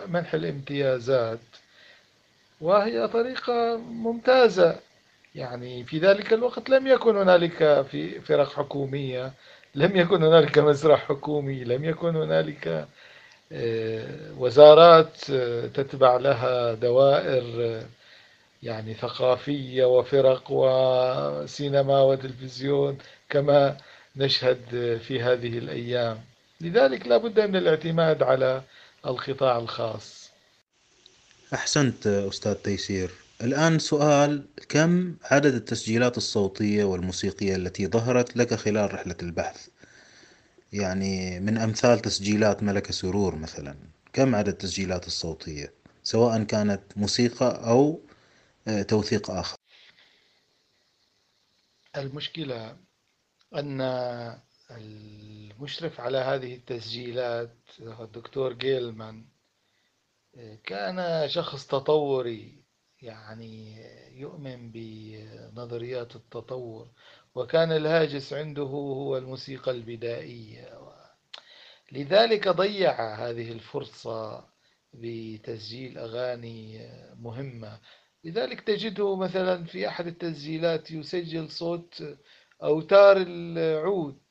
منح الامتيازات. وهي طريقة ممتازة يعني. في ذلك الوقت لم يكن هنالك في فرق حكومية لم يكن هنالك مسرح حكومي لم يكن هنالك آه، وزارات آه، تتبع لها دوائر يعني ثقافية وفرق وسينما وتلفزيون. كما نشهد في هذه الأيام. لذلك لا بد من الاعتماد على القطاع الخاص. أحسنت أستاذ تيسير. الآن سؤال كم عدد التسجيلات الصوتية والموسيقية التي ظهرت لك خلال رحلة البحث؟ يعني من أمثال تسجيلات ملكة سرور مثلا كم عدد التسجيلات الصوتية؟ سواء كانت موسيقى أو آه، توثيق آخر. المشكلة أن المشرف على هذه التسجيلات الدكتور جيلمان كان شخص تطوري يعني يؤمن بنظريات التطور وكان الهاجس عنده هو الموسيقى البدائية. لذلك ضيع هذه الفرصة بتسجيل أغاني مهمة. لذلك تجده مثلا في أحد التسجيلات يسجل صوت أوتار العود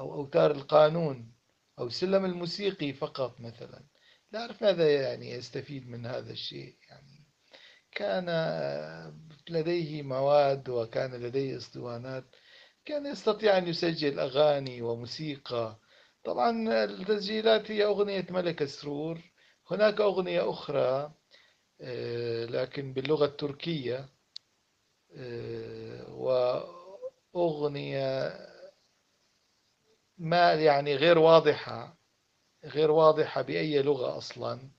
أو أوتار القانون أو السلم الموسيقي فقط مثلا. لا أعرف ماذا يعني يستفيد من هذا الشيء. يعني كان لديه مواد وكان لديه أسطوانات. كان يستطيع أن يسجل أغاني وموسيقى. طبعا التسجيلات هي أغنية ملك سرور هناك أغنية أخرى آه، لكن باللغة التركية آه، و أغنية ما يعني غير واضحة غير واضحة بأي لغة أصلا.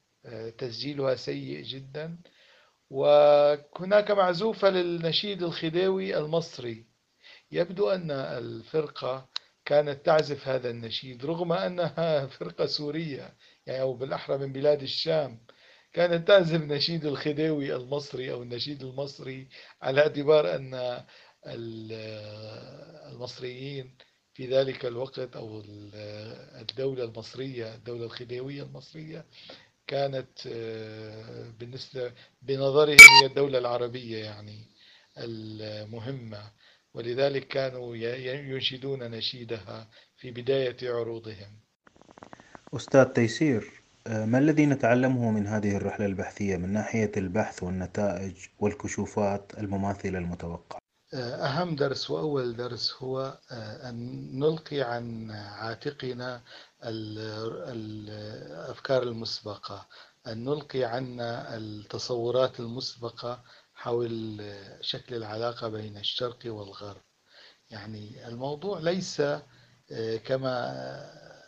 تسجيلها سيء جدا. وهناك معزوفة للنشيد الخديوي المصري. يبدو أن الفرقة كانت تعزف هذا النشيد رغم أنها فرقة سورية يعني أو بالأحرى من بلاد الشام. كانت تعزف نشيد الخديوي المصري أو النشيد المصري على اعتبار أن المصريين في ذلك الوقت أو الدولة المصرية الدولة الخديوية المصرية كانت آه، بالنسبة بنظرهم هي الدولة العربية يعني المهمة ولذلك كانوا ينشدون نشيدها في بداية عروضهم أستاذ تيسير آه، ما الذي نتعلمه من هذه الرحلة البحثية من ناحية البحث والنتائج والكشوفات المماثلة المتوقعة؟ أهم درس وأول درس هو آه، أن نلقي عن عاتقنا الأفكار المسبقة أن نلقي عنا التصورات المسبقة حول شكل العلاقة بين الشرق والغرب. يعني الموضوع ليس آه، كما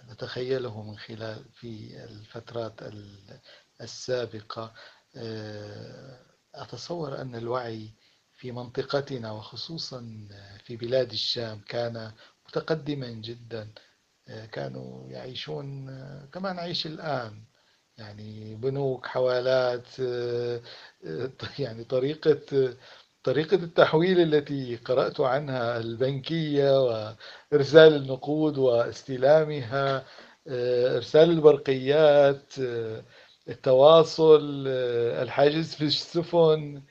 نتخيله من خلال في الفترات السابقة. آه، أتصور أن الوعي في منطقتنا وخصوصا في بلاد الشام كان متقدما جدا. كانوا يعيشون كما نعيش الآن. يعني بنوك حوالات يعني طريقة طريقة التحويل التي قرأت عنها البنكية وإرسال النقود واستلامها إرسال البرقيات التواصل الحاجز في السفن.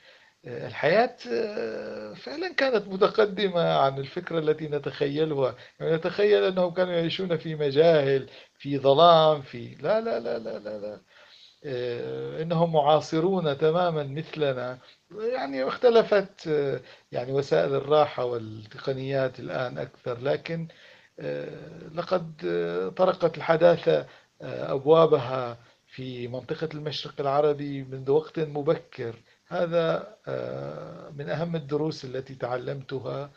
الحياة آه، فعلا كانت متقدمة عن الفكرة التي نتخيلها. يعني نتخيل أنهم كانوا يعيشون في مجاهل في ظلام في لا لا لا لا لا, لا. آه، إنهم معاصرون تماما مثلنا. يعني اختلفت آه، يعني وسائل الراحة والتقنيات الآن أكثر. لكن لقد طرقت الحداثة أبوابها في منطقة المشرق العربي منذ وقت مبكر. هذا آه، من أهم الدروس التي تعلمتها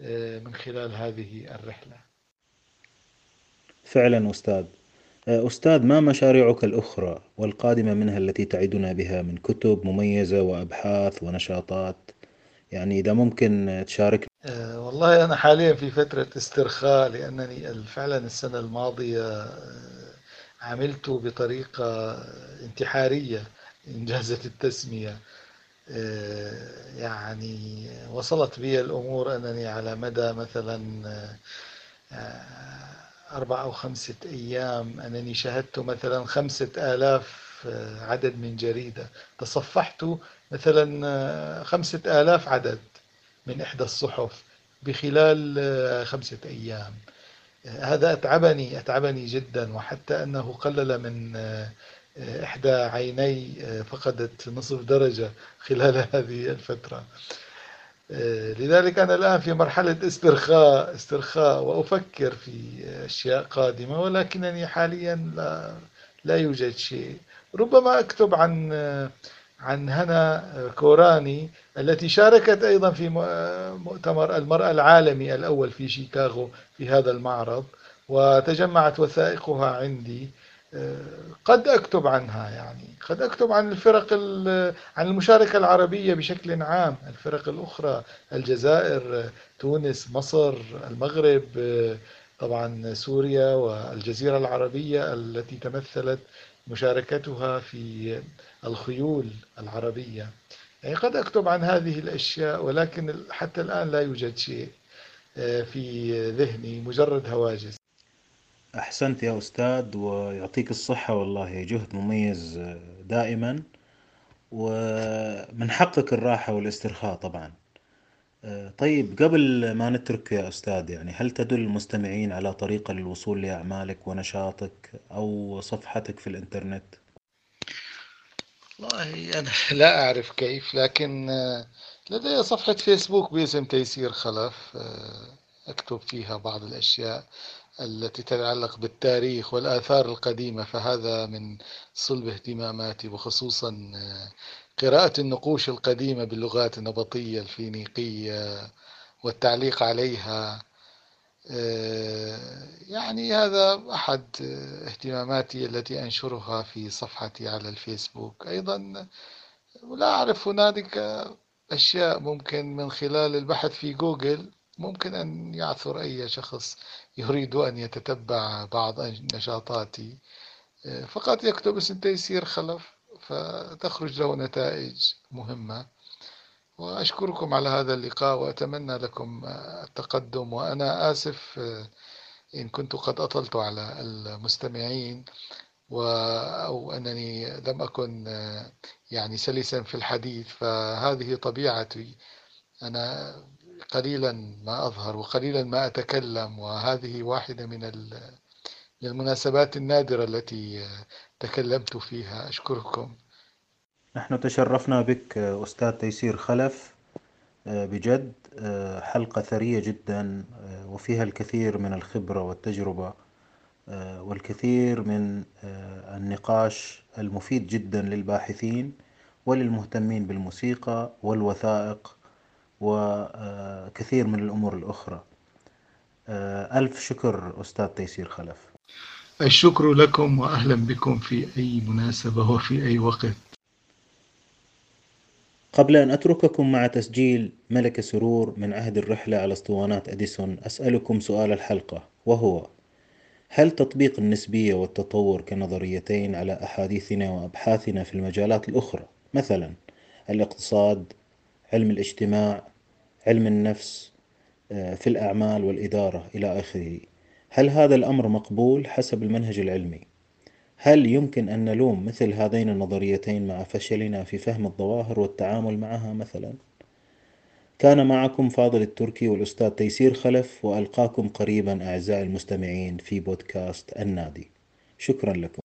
آه، من خلال هذه الرحلة. فعلا أستاذ. آه، أستاذ ما مشاريعك الأخرى والقادمة منها التي تعدنا بها من كتب مميزة وأبحاث ونشاطات؟ يعني إذا ممكن تشارك والله أنا حاليا في فترة استرخاء لأنني فعلا السنة الماضية عملت بطريقة انتحارية إنجازة التسمية. يعني وصلت بي الأمور أنني على مدى مثلا آه، أربع أو خمسة أيام أنني شاهدت مثلا خمسة آلاف آه، عدد من جريدة. تصفحت مثلا خمسة آلاف عدد من إحدى الصحف بخلال خمسة أيام. هذا أتعبني أتعبني جدا وحتى أنه قلل من إحدى عيني آه، فقدت نصف درجة خلال هذه الفترة. آه، لذلك أنا الآن في مرحلة استرخاء استرخاء وأفكر في أشياء قادمة ولكنني حاليا لا, لا يوجد شيء. ربما أكتب عن عن هنا كوراني التي شاركت أيضا في مؤتمر المرأة العالمي الأول في شيكاغو في هذا المعرض وتجمعت وثائقها عندي. قد أكتب عنها يعني قد أكتب عن الفرق عن المشاركة العربية بشكل عام الفرق الأخرى الجزائر تونس مصر المغرب طبعا سوريا والجزيرة العربية التي تمثلت مشاركتها في الخيول العربية. يعني قد أكتب عن هذه الأشياء ولكن حتى الآن لا يوجد شيء في ذهني مجرد هواجس. أحسنت يا أستاذ ويعطيك الصحة والله جهد مميز دائما. ومن حقك الراحة والاسترخاء طبعا. طيب قبل ما نترك يا أستاذ يعني هل تدل المستمعين على طريقة للوصول لأعمالك ونشاطك أو صفحتك في الإنترنت؟ والله أنا لا أعرف كيف لكن لدي صفحة فيسبوك باسم تيسير خلف أكتب فيها بعض الأشياء. التي تتعلق بالتاريخ والآثار القديمة فهذا من صلب اهتماماتي وخصوصا آه، قراءة النقوش القديمة باللغات النبطية الفينيقية والتعليق عليها. يعني هذا أحد اهتماماتي التي أنشرها في صفحتي على الفيسبوك. أيضا لا أعرف هنالك أشياء ممكن من خلال البحث في جوجل ممكن أن يعثر أي شخص يريد أن يتتبع بعض نشاطاتي فقط يكتب اسم تيسير خلف فتخرج له نتائج مهمة. وأشكركم على هذا اللقاء وأتمنى لكم التقدم. وأنا آسف إن كنت قد أطلت على المستمعين أو أنني لم أكن يعني سلسا في الحديث. فهذه طبيعتي. أنا قليلا ما أظهر وقليلا ما أتكلم وهذه واحدة من المناسبات النادرة التي تكلمت فيها. أشكركم. نحن تشرفنا بك أستاذ تيسير خلف بجد حلقة ثرية جدا وفيها الكثير من الخبرة والتجربة والكثير من النقاش المفيد جدا للباحثين وللمهتمين بالموسيقى والوثائق وكثير من الأمور الأخرى. ألف شكر أستاذ تيسير خلف. الشكر لكم وأهلا بكم في أي مناسبة وفي أي وقت. قبل أن أترككم مع تسجيل ملك سرور من عهد الرحلة على أسطوانات أديسون أسألكم سؤال الحلقة وهو هل تطبيق النسبية والتطور كنظريتين على أحاديثنا وأبحاثنا في المجالات الأخرى؟ مثلا الاقتصاد علم الاجتماع علم النفس في الأعمال والإدارة إلى آخره هل هذا الأمر مقبول حسب المنهج العلمي؟ هل يمكن أن نلوم مثل هذين النظريتين مع فشلنا في فهم الظواهر والتعامل معها مثلا؟ كان معكم فاضل التركي والأستاذ تيسير خلف وألقاكم قريبا أعزائي المستمعين في بودكاست النادي شكرا لكم